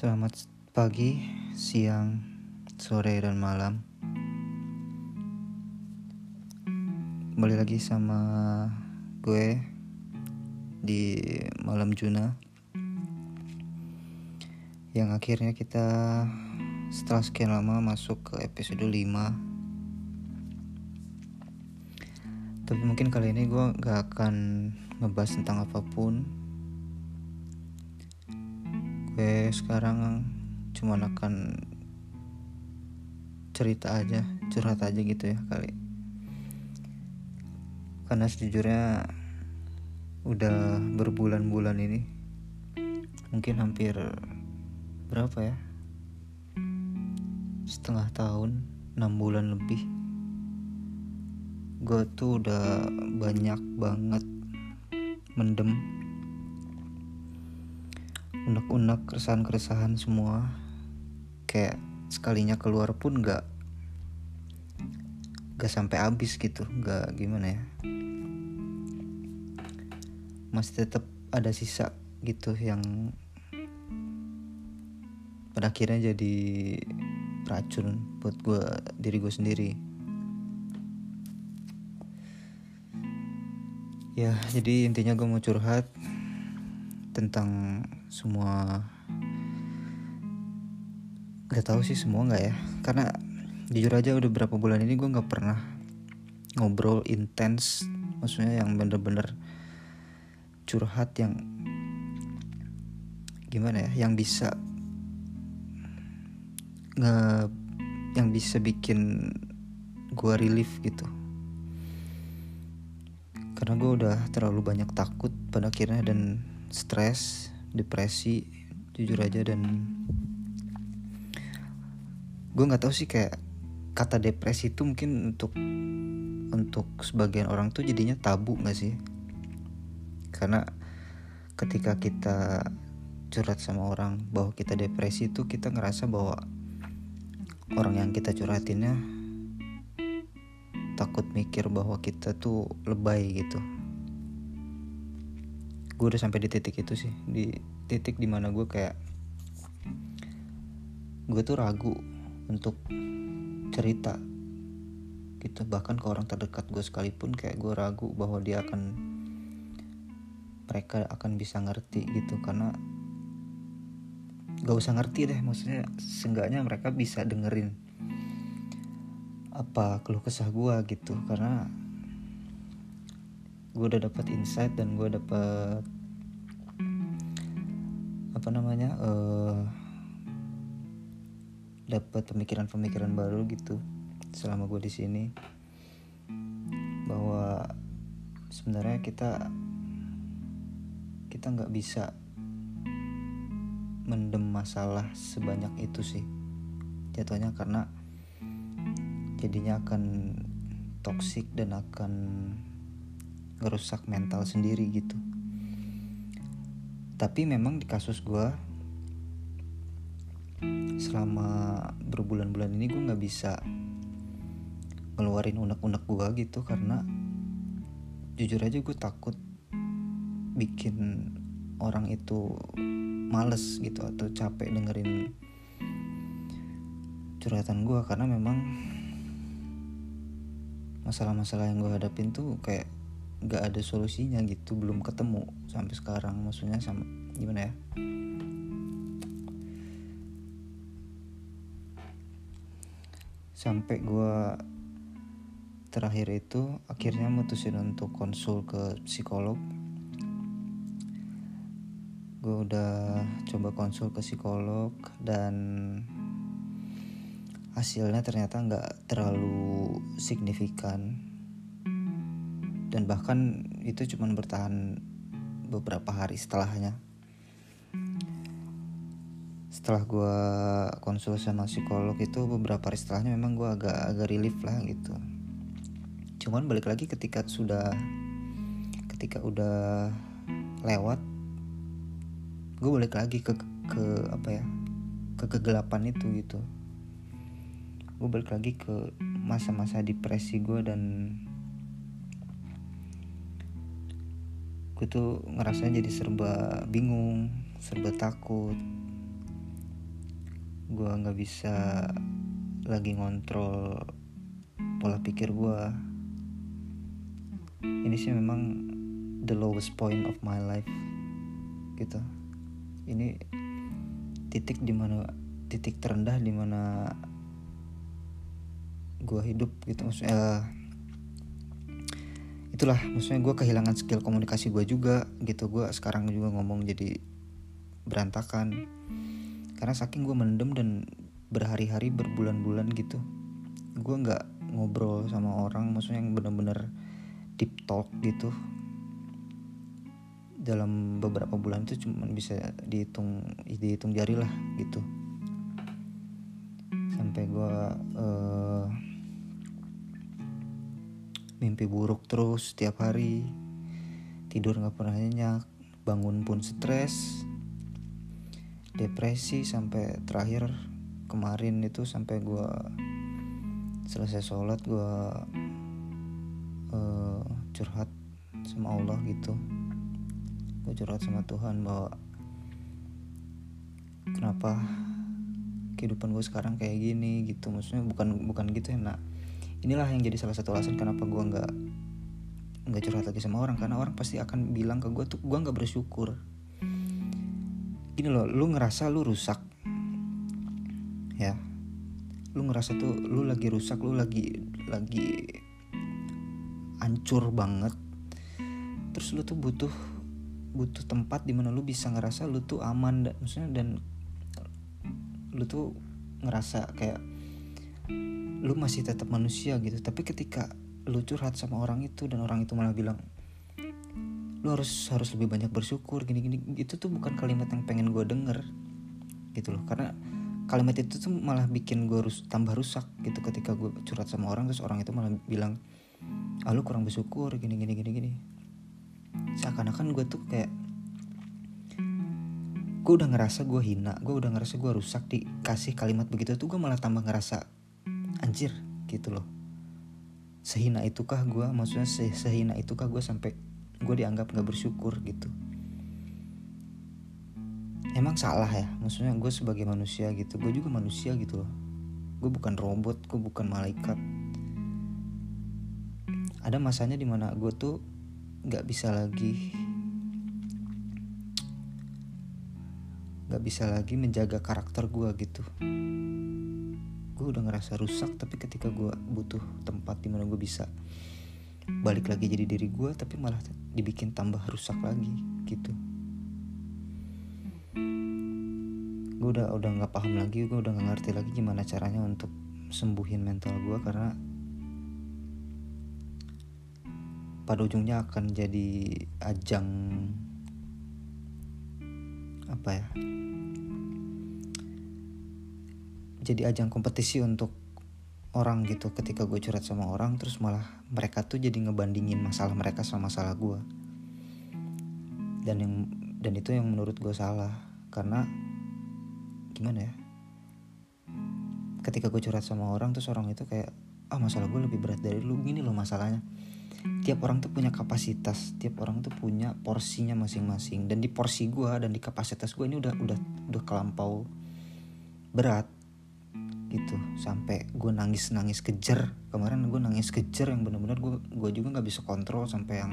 Selamat pagi, siang, sore, dan malam. Kembali lagi sama gue di malam Juna. Yang akhirnya kita setelah sekian lama masuk ke episode 5. Tapi mungkin kali ini gue gak akan ngebahas tentang apa pun gue sekarang cuma akan cerita aja curhat aja gitu ya kali. Karena sejujurnya udah berbulan-bulan ini mungkin hampir berapa ya? Setengah tahun enam bulan lebih. Gue tuh udah banyak banget mendem unek-unek keresahan-keresahan semua. Kayak sekalinya keluar pun nggak nggak sampai habis gitu nggak gimana ya. Masih tetap ada sisa gitu yang pada akhirnya jadi racun buat gue diri gue sendiri. Ya jadi intinya gue mau curhat tentang semua nggak tahu sih semua nggak ya. Karena jujur aja udah berapa bulan ini gue nggak pernah ngobrol intens. Maksudnya yang bener-bener curhat yang gimana ya yang bisa nge yang bisa bikin gue relief gitu. Karena gue udah terlalu banyak takut pada akhirnya dan stres depresi jujur aja dan gue nggak tahu sih kayak kata depresi itu mungkin untuk untuk sebagian orang tuh jadinya tabu nggak sih? Karena ketika kita curhat sama orang bahwa kita depresi itu kita ngerasa bahwa orang yang kita curhatinnya takut mikir bahwa kita tuh lebay gitu gue udah sampai di titik itu sih. Di titik di mana gue kayak gue tuh ragu untuk cerita gitu. Bahkan ke orang terdekat gue sekalipun kayak gue ragu bahwa dia akan mereka akan bisa ngerti gitu. Karena gak usah ngerti deh maksudnya seenggaknya mereka bisa dengerin apa keluh kesah gue gitu. Karena gue udah dapat insight dan gue dapat apa namanya uh, dapat pemikiran-pemikiran baru gitu selama gue di sini. Bahwa sebenarnya kita kita nggak bisa mendem masalah sebanyak itu sih. Jatuhnya karena jadinya akan toksik dan akan ngerusak mental sendiri gitu. Tapi memang di kasus gue selama berbulan-bulan ini gue nggak bisa ngeluarin unek-unek gue gitu karena jujur aja gue takut bikin orang itu males gitu atau capek dengerin curhatan gue karena memang masalah-masalah yang gue hadapin tuh kayak gak ada solusinya gitu belum ketemu sampai sekarang. Maksudnya sama gimana ya? Sampai gue terakhir itu akhirnya mutusin untuk konsul ke psikolog. Gue udah coba konsul ke psikolog dan hasilnya ternyata nggak terlalu signifikan dan bahkan itu cuma bertahan beberapa hari setelahnya. Setelah gue konsul sama psikolog itu beberapa hari setelahnya memang gue agak agak relief lah gitu. Cuman balik lagi ketika sudah ketika udah lewat gue balik lagi ke ke apa ya ke kegelapan itu gitu. Gue balik lagi ke masa-masa depresi gue dan gue tuh ngerasanya jadi serba bingung serba takut. Gue nggak bisa lagi ngontrol pola pikir gue ini sih memang the lowest point of my life gitu. Ini titik di mana titik terendah di mana gue hidup gitu. Maksudnya uh, itulah maksudnya gue kehilangan skill komunikasi gue juga gitu. Gue sekarang juga ngomong jadi berantakan. Karena saking gue mendem dan berhari-hari berbulan-bulan gitu gue nggak ngobrol sama orang maksudnya yang bener-bener deep talk gitu. Dalam beberapa bulan itu cuma bisa dihitung dihitung jari lah gitu. Sampai gue uh, mimpi buruk terus setiap hari. Tidur nggak pernah nyenyak bangun pun stres depresi sampai terakhir kemarin itu sampai gue selesai sholat gue uh, curhat sama Allah gitu. Gue curhat sama Tuhan bahwa kenapa kehidupan gue sekarang kayak gini gitu. Maksudnya bukan bukan gitu ya nak inilah yang jadi salah satu alasan kenapa gue nggak nggak curhat lagi sama orang. Karena orang pasti akan bilang ke gue tuh gue nggak bersyukur. Gini loh lu ngerasa lu rusak? Ya. Lu ngerasa tuh lu lagi rusak lu lagi lagi hancur banget. Terus lu tuh butuh butuh tempat di mana lu bisa ngerasa lu tuh aman maksudnya dan lu tuh ngerasa kayak lu masih tetap manusia gitu. Tapi ketika lu curhat sama orang itu dan orang itu malah bilang lu harus harus lebih banyak bersyukur gini gini itu tuh bukan kalimat yang pengen gue denger gitu loh. Karena kalimat itu tuh malah bikin gue rus tambah rusak gitu ketika gue curhat sama orang terus orang itu malah bilang ah lu kurang bersyukur gini gini gini gini seakan-akan gue tuh kayak gue udah ngerasa gue hina gue udah ngerasa gue rusak dikasih kalimat begitu tuh gue malah tambah ngerasa anjir gitu loh. Sehina itukah gue maksudnya se sehina itukah gue sampai gue dianggap gak bersyukur gitu. Emang salah ya? Maksudnya gue sebagai manusia gitu gue juga manusia gitu loh. Gue bukan robot gue bukan malaikat. Ada masanya di mana gue tuh nggak bisa lagi nggak bisa lagi menjaga karakter gue gitu gue udah ngerasa rusak tapi ketika gue butuh tempat di mana gue bisa balik lagi jadi diri gue tapi malah dibikin tambah rusak lagi gitu. Gue udah udah nggak paham lagi gue udah nggak ngerti lagi gimana caranya untuk sembuhin mental gue karena pada ujungnya akan jadi ajang apa ya jadi ajang kompetisi untuk orang gitu. Ketika gue curhat sama orang terus malah mereka tuh jadi ngebandingin masalah mereka sama masalah gue dan yang dan itu yang menurut gue salah. Karena gimana ya? Ketika gue curhat sama orang terus orang itu kayak ah masalah gue lebih berat dari lu. Gini loh masalahnya. Tiap orang tuh punya kapasitas tiap orang tuh punya porsinya masing-masing. Dan di porsi gue dan di kapasitas gue ini udah udah udah kelampau berat gitu. Sampai gue nangis nangis kejer. Kemarin gue nangis kejer yang benar-benar gue gue juga nggak bisa kontrol sampai yang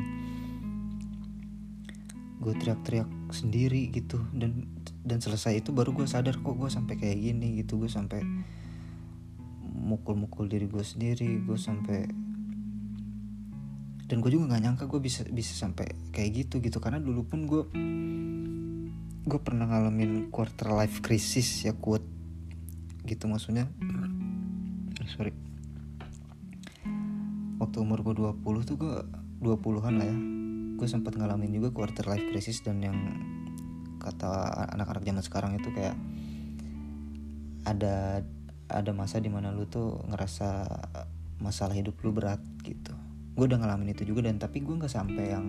gue teriak-teriak sendiri gitu. Dan dan selesai itu baru gue sadar kok gue sampai kayak gini gitu. Gue sampai mukul-mukul diri gue sendiri gue sampai dan gue juga nggak nyangka gue bisa bisa sampai kayak gitu gitu. Karena dulu pun gue gue pernah ngalamin quarter life crisis ya quote gitu maksudnya. Sorry. Waktu umur gue 20 tuh gue 20-an lah ya. Gue sempat ngalamin juga quarter life crisis dan yang kata anak-anak zaman sekarang itu kayak ada ada masa di mana lu tuh ngerasa masalah hidup lu berat gitu. Gue udah ngalamin itu juga dan tapi gue nggak sampai yang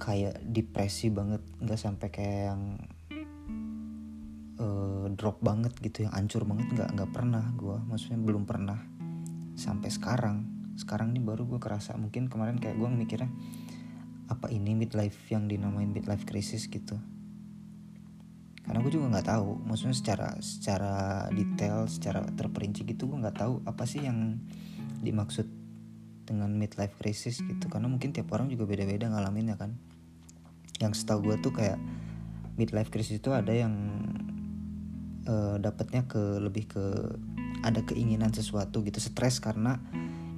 kayak depresi banget nggak sampai kayak yang uh, drop banget gitu yang hancur banget nggak nggak pernah gue maksudnya belum pernah sampai sekarang. Sekarang nih baru gue kerasa mungkin kemarin kayak gue mikirnya apa ini midlife yang dinamain midlife crisis gitu? Karena gue juga nggak tahu. Maksudnya secara secara detail secara terperinci gitu gue nggak tahu apa sih yang dimaksud dengan midlife crisis gitu. Karena mungkin tiap orang juga beda-beda ngalaminnya kan. Yang setahu gue tuh kayak midlife crisis itu ada yang uh, dapatnya ke lebih ke ada keinginan sesuatu gitu stres karena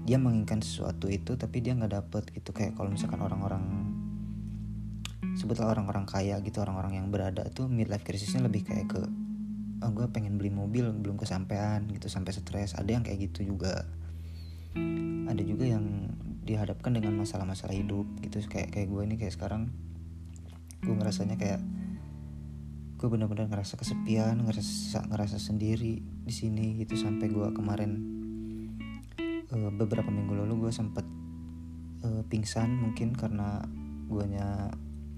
dia menginginkan sesuatu itu tapi dia nggak dapet gitu. Kayak kalau misalkan orang-orang sebutlah orang-orang kaya gitu orang-orang yang berada tuh midlife crisisnya lebih kayak ke oh, gue pengen beli mobil belum kesampaian gitu sampai stres. Ada yang kayak gitu juga. Ada juga yang dihadapkan dengan masalah-masalah hidup gitu. Kayak kayak gue ini kayak sekarang gue ngerasanya kayak gue benar-benar ngerasa kesepian ngerasa ngerasa sendiri di sini gitu. Sampai gue kemarin uh, beberapa minggu lalu gue sempet uh, pingsan mungkin karena guanya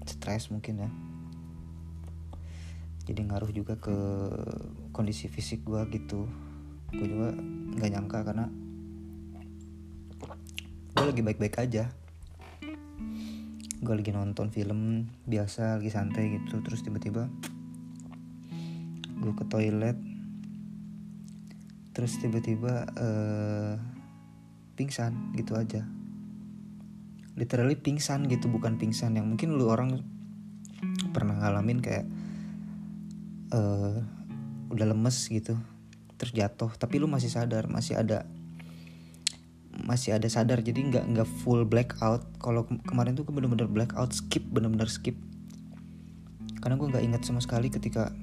stres mungkin ya. Jadi ngaruh juga ke kondisi fisik gue gitu. Gue juga nggak nyangka karena gue lagi baik-baik aja. Gue lagi nonton film biasa lagi santai gitu. Terus tiba-tiba gue ke toilet. Terus tiba-tiba uh, pingsan gitu aja. Literally pingsan gitu bukan pingsan yang mungkin lu orang pernah ngalamin kayak uh, udah lemes gitu terjatuh tapi lu masih sadar masih ada masih ada sadar. Jadi nggak nggak full blackout. Kalau ke kemarin tuh gue bener-bener blackout skip bener-bener skip. Karena gue nggak ingat sama sekali ketika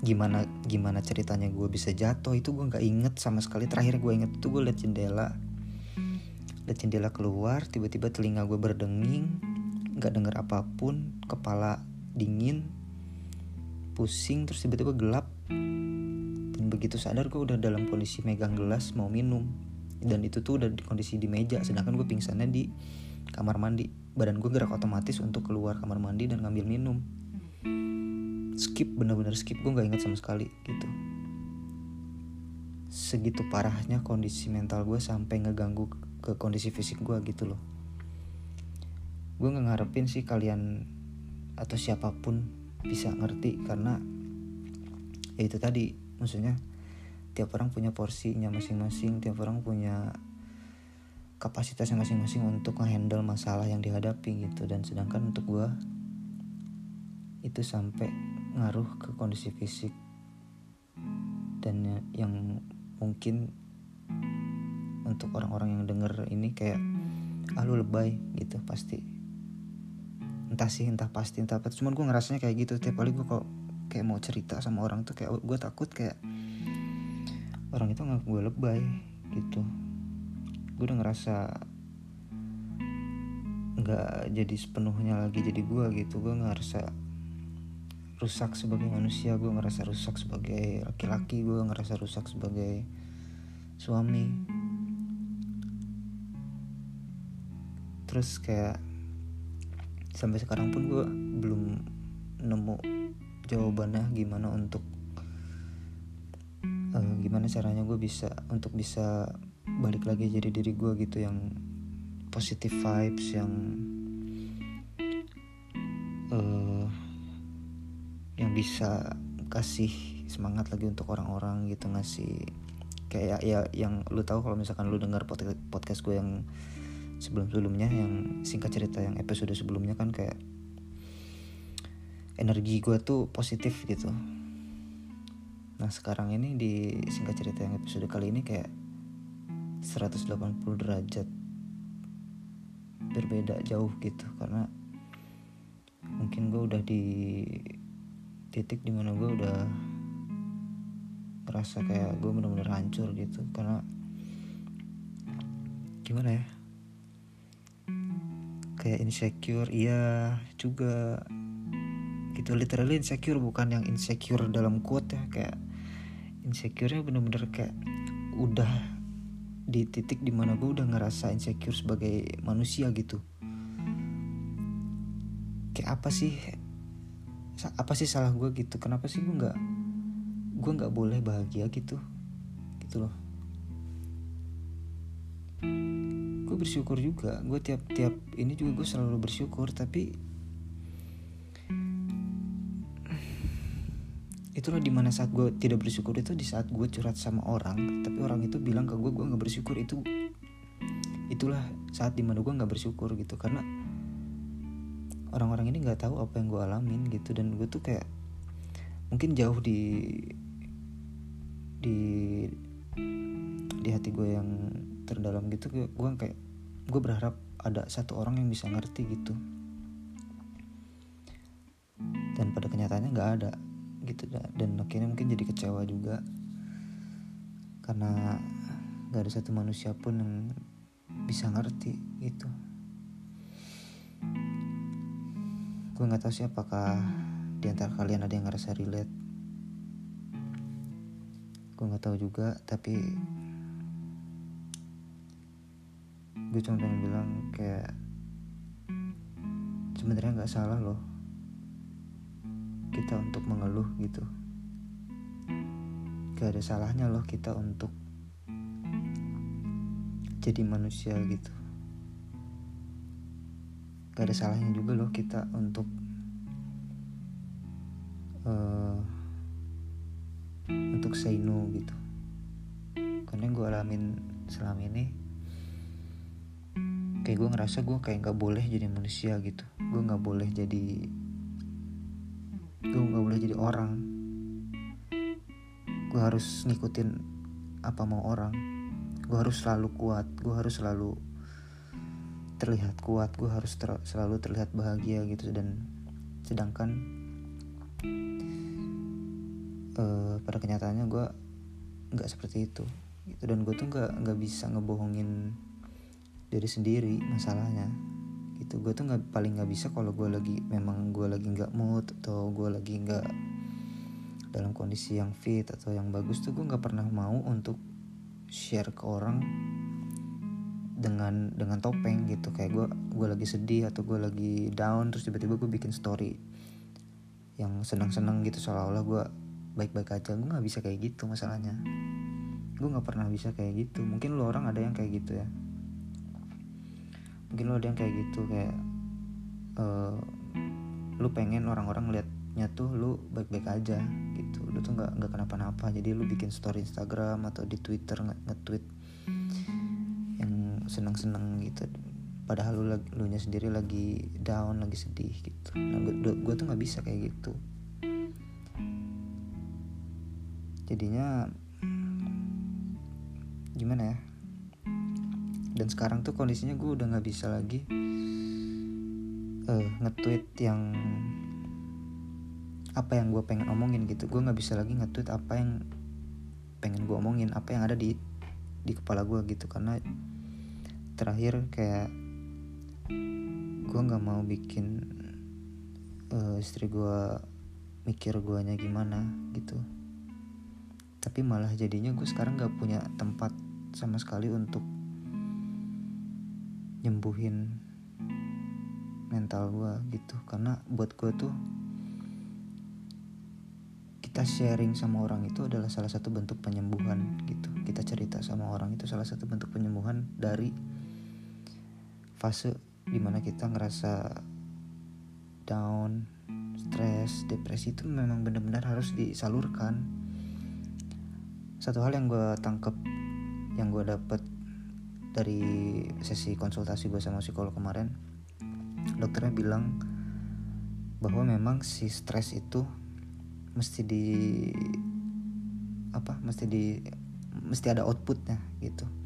gimana gimana ceritanya gue bisa jatuh itu gue nggak inget sama sekali. Terakhir gue inget itu gue liat jendela. Lihat jendela keluar tiba-tiba telinga gue berdenging nggak denger apa pun kepala dingin pusing terus tiba-tiba gelap. Dan begitu sadar gue udah dalam kondisi megang gelas mau minum. Dan itu tuh udah di kondisi di meja sedangkan gue pingsannya di kamar mandi. Badan gue gerak otomatis untuk keluar kamar mandi dan ngambil minum skip bener-bener skip. Gue nggak ingat sama sekali gitu. Segitu parahnya kondisi mental gue sampai ngeganggu ke kondisi fisik gue gitu loh. Gue nggak ngarepin sih kalian atau siapa pun bisa ngerti karena ya itu tadi. Maksudnya tiap orang punya porsinya masing-masing tiap orang punya kapasitasnya masing-masing untuk ngehandle masalah yang dihadapi gitu. Dan sedangkan untuk gue itu sampai ngaruh ke kondisi fisik. Dan ya, yang mungkin untuk orang-orang yang denger ini kayak ah lu lebay gitu pasti. Entah sih entah pasti entah apa. Cuman gue ngerasanya kayak gitu. Tiap kali gue kok kayak mau cerita sama orang tuh kayak gue takut kayak orang itu nggak gue lebay gitu. Gue udah ngerasa nggak jadi sepenuhnya lagi jadi gue gitu. Gue ngerasa rusak sebagai manusia gue ngerasa rusak sebagai laki-laki gue ngerasa rusak sebagai suami. Terus kayak sampai sekarang pun gue belum nemu jawabannya gimana untuk uh, gimana caranya gue bisa untuk bisa balik lagi jadi diri gue gitu yang positive vibes yang uh, yang bisa kasih semangat lagi untuk orang-orang gitu ngasih kayak ya yang lu tahu kalau misalkan lu dengar podcast gue yang sebelum-sebelumnya yang singkat cerita yang episode sebelumnya kan kayak energi gue tuh positif gitu. Nah sekarang ini di singkat cerita yang episode kali ini kayak 180 derajat berbeda jauh gitu. Karena mungkin gue udah di titik di mana gue udah ngerasa kayak gue bener-bener hancur gitu. Karena gimana ya? Kayak insecure iya juga. Gitu literally insecure bukan yang insecure dalam quote ya kayak insecure-nya bener-bener kayak udah di titik di mana gue udah ngerasa insecure sebagai manusia gitu. Kayak apa sih apa sih salah gue gitu? Kenapa sih gue nggak gue nggak boleh bahagia gitu? Gitu loh. Gue bersyukur juga. Gue tiap-tiap ini juga gue selalu bersyukur tapi itulah di mana saat gue tidak bersyukur itu di saat gue curhat sama orang tapi orang itu bilang ke gue gue nggak bersyukur. Itu itulah saat di mana gue nggak bersyukur gitu. Karena orang-orang ini nggak tahu apa yang gue alamin gitu. Dan gue tuh kayak mungkin jauh di di di hati gue yang terdalam gitu gue, kayak gue berharap ada satu orang yang bisa ngerti gitu. Dan pada kenyataannya nggak ada gitu. Dan akhirnya mungkin jadi kecewa juga. Karena gak ada satu manusia pun yang bisa ngerti gitu gue nggak tahu sih apakah di antara kalian ada yang ngerasa relate. Gue nggak tahu juga tapi gue cuma pengen bilang kayak sebenarnya nggak salah loh kita untuk mengeluh gitu. Gak ada salahnya loh kita untuk jadi manusia gitu gak ada salahnya juga loh kita untuk uh, untuk say no gitu. Karena yang gue alamin selama ini kayak gue ngerasa gue kayak nggak boleh jadi manusia gitu. Gue nggak boleh jadi gue nggak boleh jadi orang. Gue harus ngikutin apa mau orang. Gue harus selalu kuat gue harus selalu terlihat kuat gue harus ter selalu terlihat bahagia gitu. Dan sedangkan uh, pada kenyataannya gue nggak seperti itu gitu. Dan gue tuh nggak nggak bisa ngebohongin diri sendiri masalahnya gitu. Gue tuh nggak paling nggak bisa kalau gue lagi memang gue lagi nggak mood atau gue lagi nggak dalam kondisi yang fit atau yang bagus tuh gue nggak pernah mau untuk share ke orang dengan dengan topeng gitu. Kayak gue gue lagi sedih atau gue lagi down terus tiba-tiba gue bikin story yang senang-senang gitu. Seolah-olah gue baik-baik aja. Gue nggak bisa kayak gitu masalahnya. Gue nggak pernah bisa kayak gitu. Mungkin lo orang ada yang kayak gitu ya. Mungkin lo ada yang kayak gitu. Kayak uh, lu pengen orang-orang liatnya tuh lu baik-baik aja gitu. Lu tuh nggak nggak kenapa-napa. Jadi lu bikin story Instagram atau di Twitter nge-tweet yang seneng-seneng gitu. Padahal lu lu nya sendiri lagi down lagi sedih gitu. Nah gue, gue tuh nggak bisa kayak gitu. Jadinya gimana ya? Dan sekarang tuh kondisinya gue udah nggak bisa lagi uh, nge-tweet yang apa yang gue pengen omongin gitu. Gue nggak bisa lagi nge-tweet apa yang pengen gue omongin apa yang ada di di kepala gue gitu. Karena terakhir kayak gue nggak mau bikin uh, istri gue mikir guanya gimana gitu. Tapi malah jadinya gue sekarang nggak punya tempat sama sekali untuk nyembuhin mental gue gitu. Karena buat gue tuh kita sharing sama orang itu adalah salah satu bentuk penyembuhan gitu. Kita cerita sama orang itu salah satu bentuk penyembuhan dari fase di mana kita ngerasa down stres depresi itu memang benar-benar harus disalurkan. Satu hal yang gue tangkep yang gue dapet dari sesi konsultasi gue sama psikolog kemarin dokternya bilang bahwa memang si stres itu mesti di apa mesti di mesti ada outputnya gitu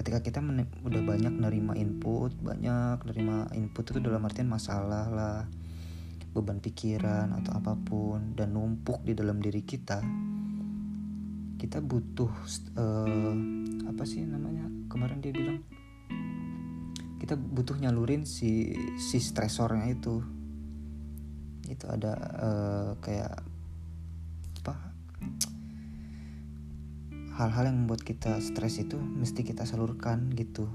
ketika kita udah banyak nerima input banyak nerima input itu dalam artian masalah lah beban pikiran atau apa pun dan numpuk di dalam diri kita kita butuh uh, apa sih namanya? Kemarin dia bilang kita butuh nyalurin si si stresornya itu. Itu ada uh, kayak hal-hal yang membuat kita stres itu mesti kita salurkan gitu.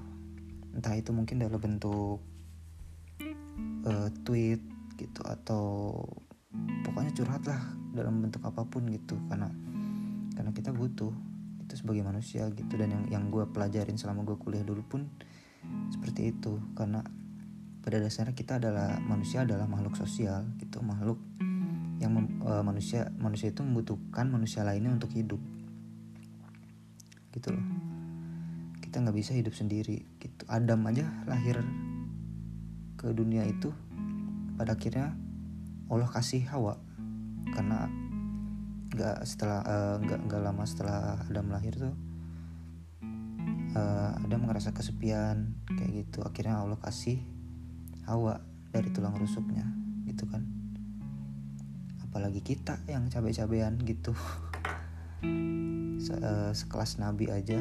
Entah itu mungkin dalam bentuk uh, tweet gitu atau pokoknya curhat lah dalam bentuk apa pun gitu. Karena karena kita butuh itu sebagai manusia gitu. Dan yang yang gue pelajarin selama gue kuliah dulu pun seperti itu. Karena pada dasarnya kita adalah manusia adalah makhluk sosial gitu. Makhluk yang mem, uh, manusia manusia itu membutuhkan manusia lainnya untuk hidup gitu loh. Kita nggak bisa hidup sendiri gitu. Adam aja lahir ke dunia itu pada akhirnya Allah kasih Hawa. Karena nggak setelah uh, nggak nggak lama setelah Adam lahir tuh uh, Adam ngerasa kesepian kayak gitu. Akhirnya Allah kasih Hawa dari tulang rusuknya gitu kan. Apalagi kita yang cabai-cabean gitu Se uh, sekelas Nabi aja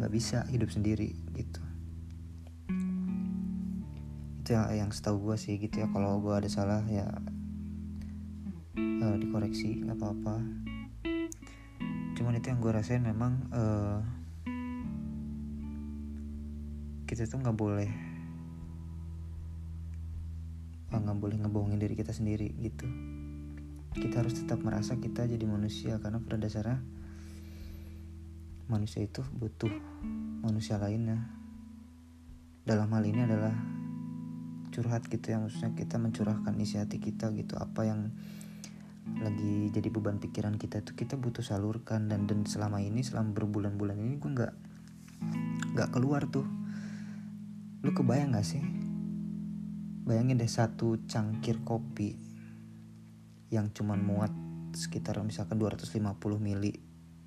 nggak bisa hidup sendiri gitu. Itu yang, yang setahu gue sih gitu ya. Kalau gue ada salah ya uh, dikoreksi nggak apa-apa. Cuman itu yang gue rasain memang uh, kita tuh nggak boleh nggak boleh ngebohongin diri kita sendiri gitu. Kita harus tetap merasa kita jadi manusia karena pada dasarnya manusia itu butuh manusia lainnya. Dalam hal ini adalah curhat gitu ya maksudnya kita mencurahkan isi hati kita gitu. Apa yang lagi jadi beban pikiran kita itu kita butuh salurkan. Dan dan selama ini selama berbulan-bulan ini gue nggak nggak keluar tuh. Lu kebayang gak sih? Bayangin deh satu cangkir kopi yang cuman muat sekitar misalkan 250 mili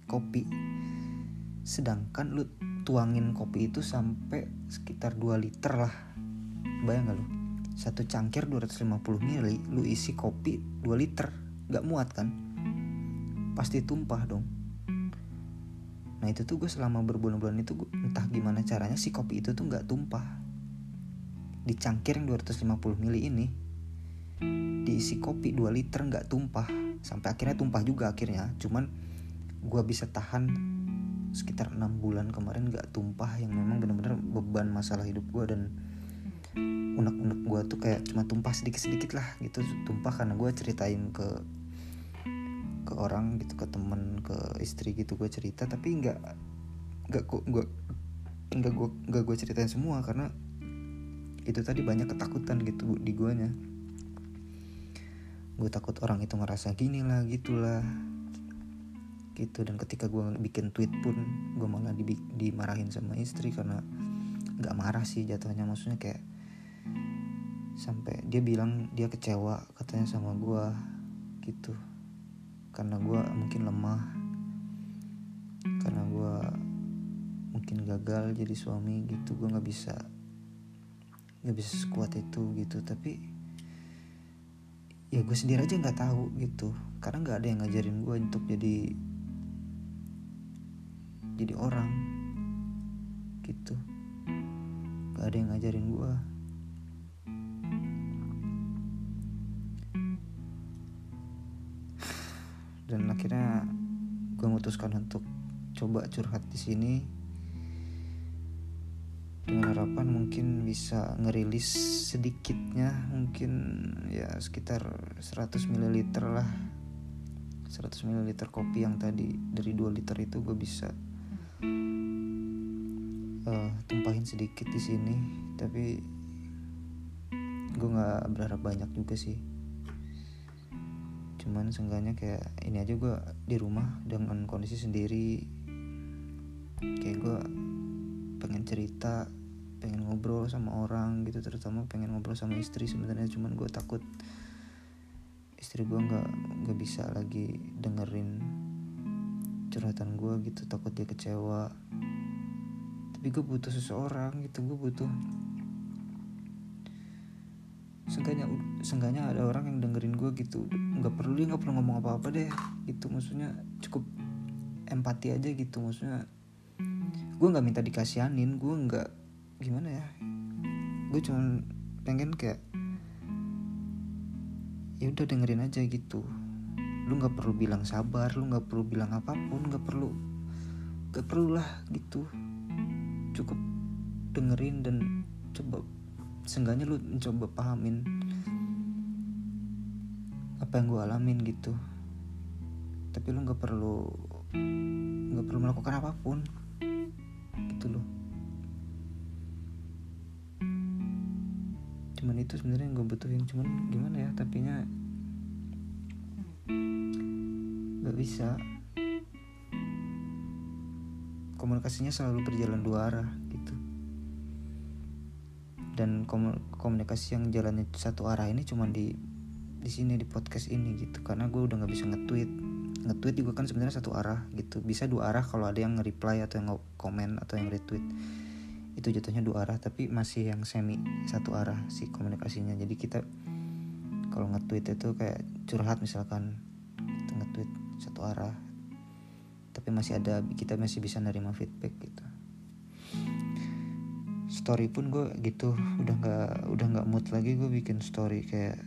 kopi sedangkan lu tuangin kopi itu sampai sekitar 2 liter lah. Bayang gak lu? Satu cangkir 250 mili lu isi kopi 2 liter gak muat kan? Pasti tumpah dong. Nah itu tuh gue selama berbulan-bulan itu gua, entah gimana caranya si kopi itu tuh gak tumpah. Di cangkir yang 250 ml ini diisi kopi 2 liter gak tumpah. Sampai akhirnya tumpah juga akhirnya. Cuman gue bisa tahan sekitar enam bulan kemarin gak tumpah yang memang bener-bener beban masalah hidup gue dan unek-unek gue tuh kayak cuma tumpah sedikit-sedikit lah gitu. Tumpah karena gue ceritain ke ke orang gitu ke temen ke istri gitu gue cerita. Tapi nggak nggak kok gue nggak gue nggak gue ceritain semua karena itu tadi banyak ketakutan gitu di guanya. Gue takut orang itu ngerasa gini lah gitulah gitu. Dan ketika gue bikin tweet pun gue malah di, dimarahin sama istri karena nggak marah sih jatuhnya. Maksudnya kayak sampai dia bilang dia kecewa katanya sama gue gitu. Karena gue mungkin lemah. Karena gue mungkin gagal jadi suami gitu. Gue nggak bisa nggak bisa sekuat itu gitu. Tapi ya gue sendiri aja nggak tahu gitu. Karena nggak ada yang ngajarin gue untuk jadi jadi orang. Gitu. Gak ada yang ngajarin gue dan akhirnya gue memutuskan untuk coba curhat di sini. Dengan harapan mungkin bisa ngerilis sedikitnya mungkin ya sekitar 100 ml lah. 100 ml kopi yang tadi dari 2 liter itu gue bisa uh, tumpahin sedikit di sini tapi gue nggak berharap banyak juga sih. Cuman seenggaknya kayak ini aja gue di rumah dengan kondisi sendiri. Kayak gue pengen cerita pengen ngobrol sama orang gitu terutama pengen ngobrol sama istri sebenarnya. Cuman gue takut istri gue nggak nggak bisa lagi dengerin curhatan gue gitu takut dia kecewa. Tapi gue butuh seseorang gitu gue butuh seenggaknya seenggaknya ada orang yang dengerin gue gitu. Nggak perlu dia nggak perlu ngomong apa apa deh gitu. Maksudnya cukup empati aja gitu maksudnya gue nggak minta dikasihanin gue nggak gimana ya gue cuma pengen kayak ya udah dengerin aja gitu lu nggak perlu bilang sabar lu nggak perlu bilang apa pun nggak perlu nggak perlu lah gitu. Cukup dengerin dan coba seenggaknya lu mencoba pahamin apa yang gue alamin gitu. Tapi lu nggak perlu nggak perlu melakukan apa pun. Gitu loh. Cuman itu sebenarnya gue butuhin. Cuman gimana ya tapinya bisa. Komunikasinya selalu berjalan dua arah gitu. Dan komunikasi yang jalannya satu arah ini cuma di di sini di podcast ini gitu. Karena gue udah nggak bisa nge-tweet. Nge-tweet juga kan sebenarnya satu arah gitu. Bisa dua arah kalau ada yang nge-reply atau yang komen atau yang retweet. Itu jatuhnya dua arah tapi masih yang semi satu arah si komunikasinya. Jadi kita kalau nge-tweet itu kayak curhat misalkan itu nge-tweet satu arah. Tapi masih ada kita masih bisa nerima feedback gitu. Story pun gue gitu udah nggak udah nggak mood lagi gue bikin story kayak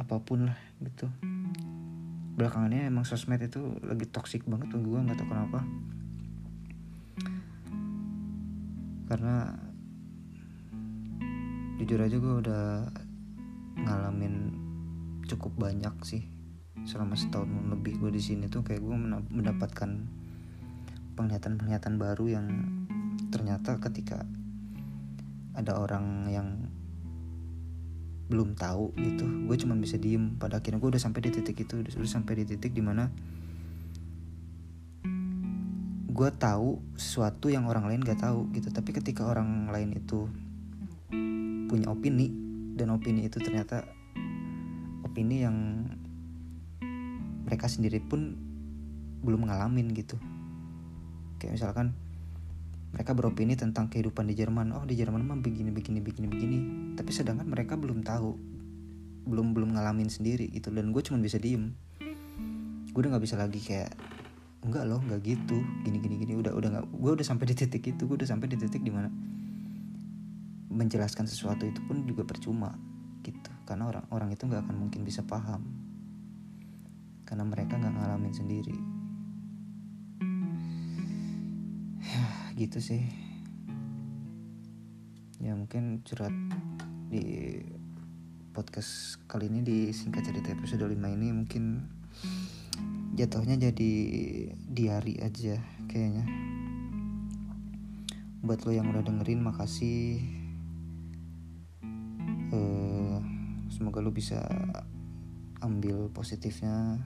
apa pun lah gitu. Belakangannya emang sosmed itu lagi toxic banget tuh gue nggak tahu kenapa. Karena jujur aja gue udah ngalamin cukup banyak sih selama setahun lebih gue di sini tuh kayak gue mendapatkan penglihatan-penglihatan baru yang ternyata ketika ada orang yang belum tahu gitu gue cuma bisa diem. Pada akhirnya gue udah sampai di titik itu udah sampai di titik di mana gue tahu sesuatu yang orang lain gak tahu gitu. Tapi ketika orang lain itu punya opini dan opini itu ternyata opini yang mereka sendiri pun belum ngalamin gitu. Kayak misalkan mereka beropini tentang kehidupan di Jerman oh di Jerman mah begini begini begini begini. Tapi sedangkan mereka belum tahu belum belum ngalamin sendiri gitu. Dan gue cuma bisa diem. Gue udah nggak bisa lagi kayak enggak loh nggak gitu. Gini gini gini. Udah udah nggak gue udah sampai di titik itu gue udah sampai di titik di mana menjelaskan sesuatu itu pun juga percuma gitu. Karena orang orang itu nggak akan mungkin bisa paham karena mereka nggak ngalamin sendiri. Gitu sih. Ya mungkin curhat di podcast kali ini di singkat cerita episode 5 ini mungkin jatuhnya jadi diari aja kayaknya. Buat lo yang udah dengerin makasih. Uh, semoga lo bisa ambil positifnya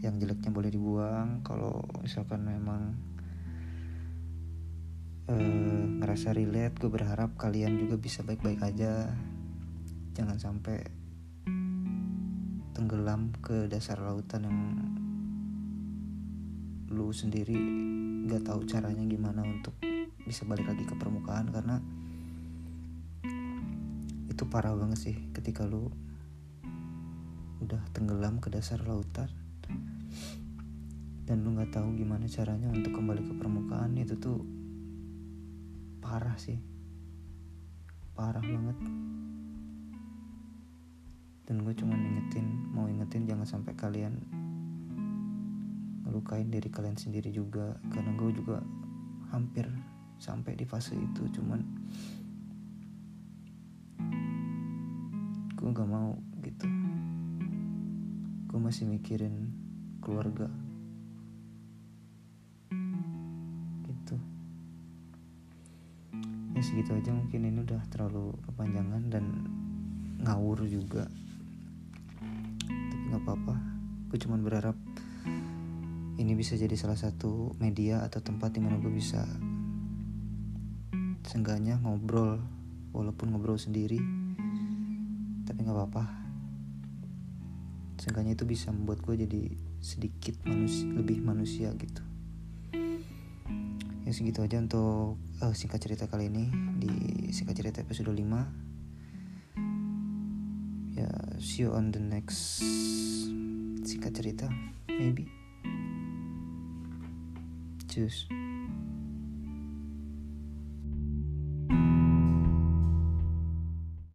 yang jeleknya boleh dibuang. Kalau misalkan memang uh, ngerasa relate gue berharap kalian juga bisa baik-baik aja. Jangan sampai tenggelam ke dasar lautan yang lu sendiri gak tahu caranya gimana untuk bisa balik lagi ke permukaan. Karena itu parah banget sih ketika lu udah tenggelam ke dasar lautan dan lu nggak tahu gimana caranya untuk kembali ke permukaan itu tuh parah sih. Parah banget. Dan gue cuma ingetin mau ingetin jangan sampai kalian ngelukain diri kalian sendiri juga. Karena gue juga hampir sampai di fase itu cuman gue gak mau gitu. Gue masih mikirin keluarga ya segitu aja mungkin. Ini udah terlalu kepanjangan dan ngawur juga. Tapi nggak apa-apa. Gue cuma berharap ini bisa jadi salah satu media atau tempat di mana gue bisa seenggaknya ngobrol walaupun ngobrol sendiri. Tapi nggak apa-apa. Seenggaknya itu bisa membuat gue jadi sedikit manusia lebih manusia gitu ya segitu aja untuk uh, singkat cerita kali ini. Di singkat cerita episode 5 ya see you on the next singkat cerita maybe. Cheers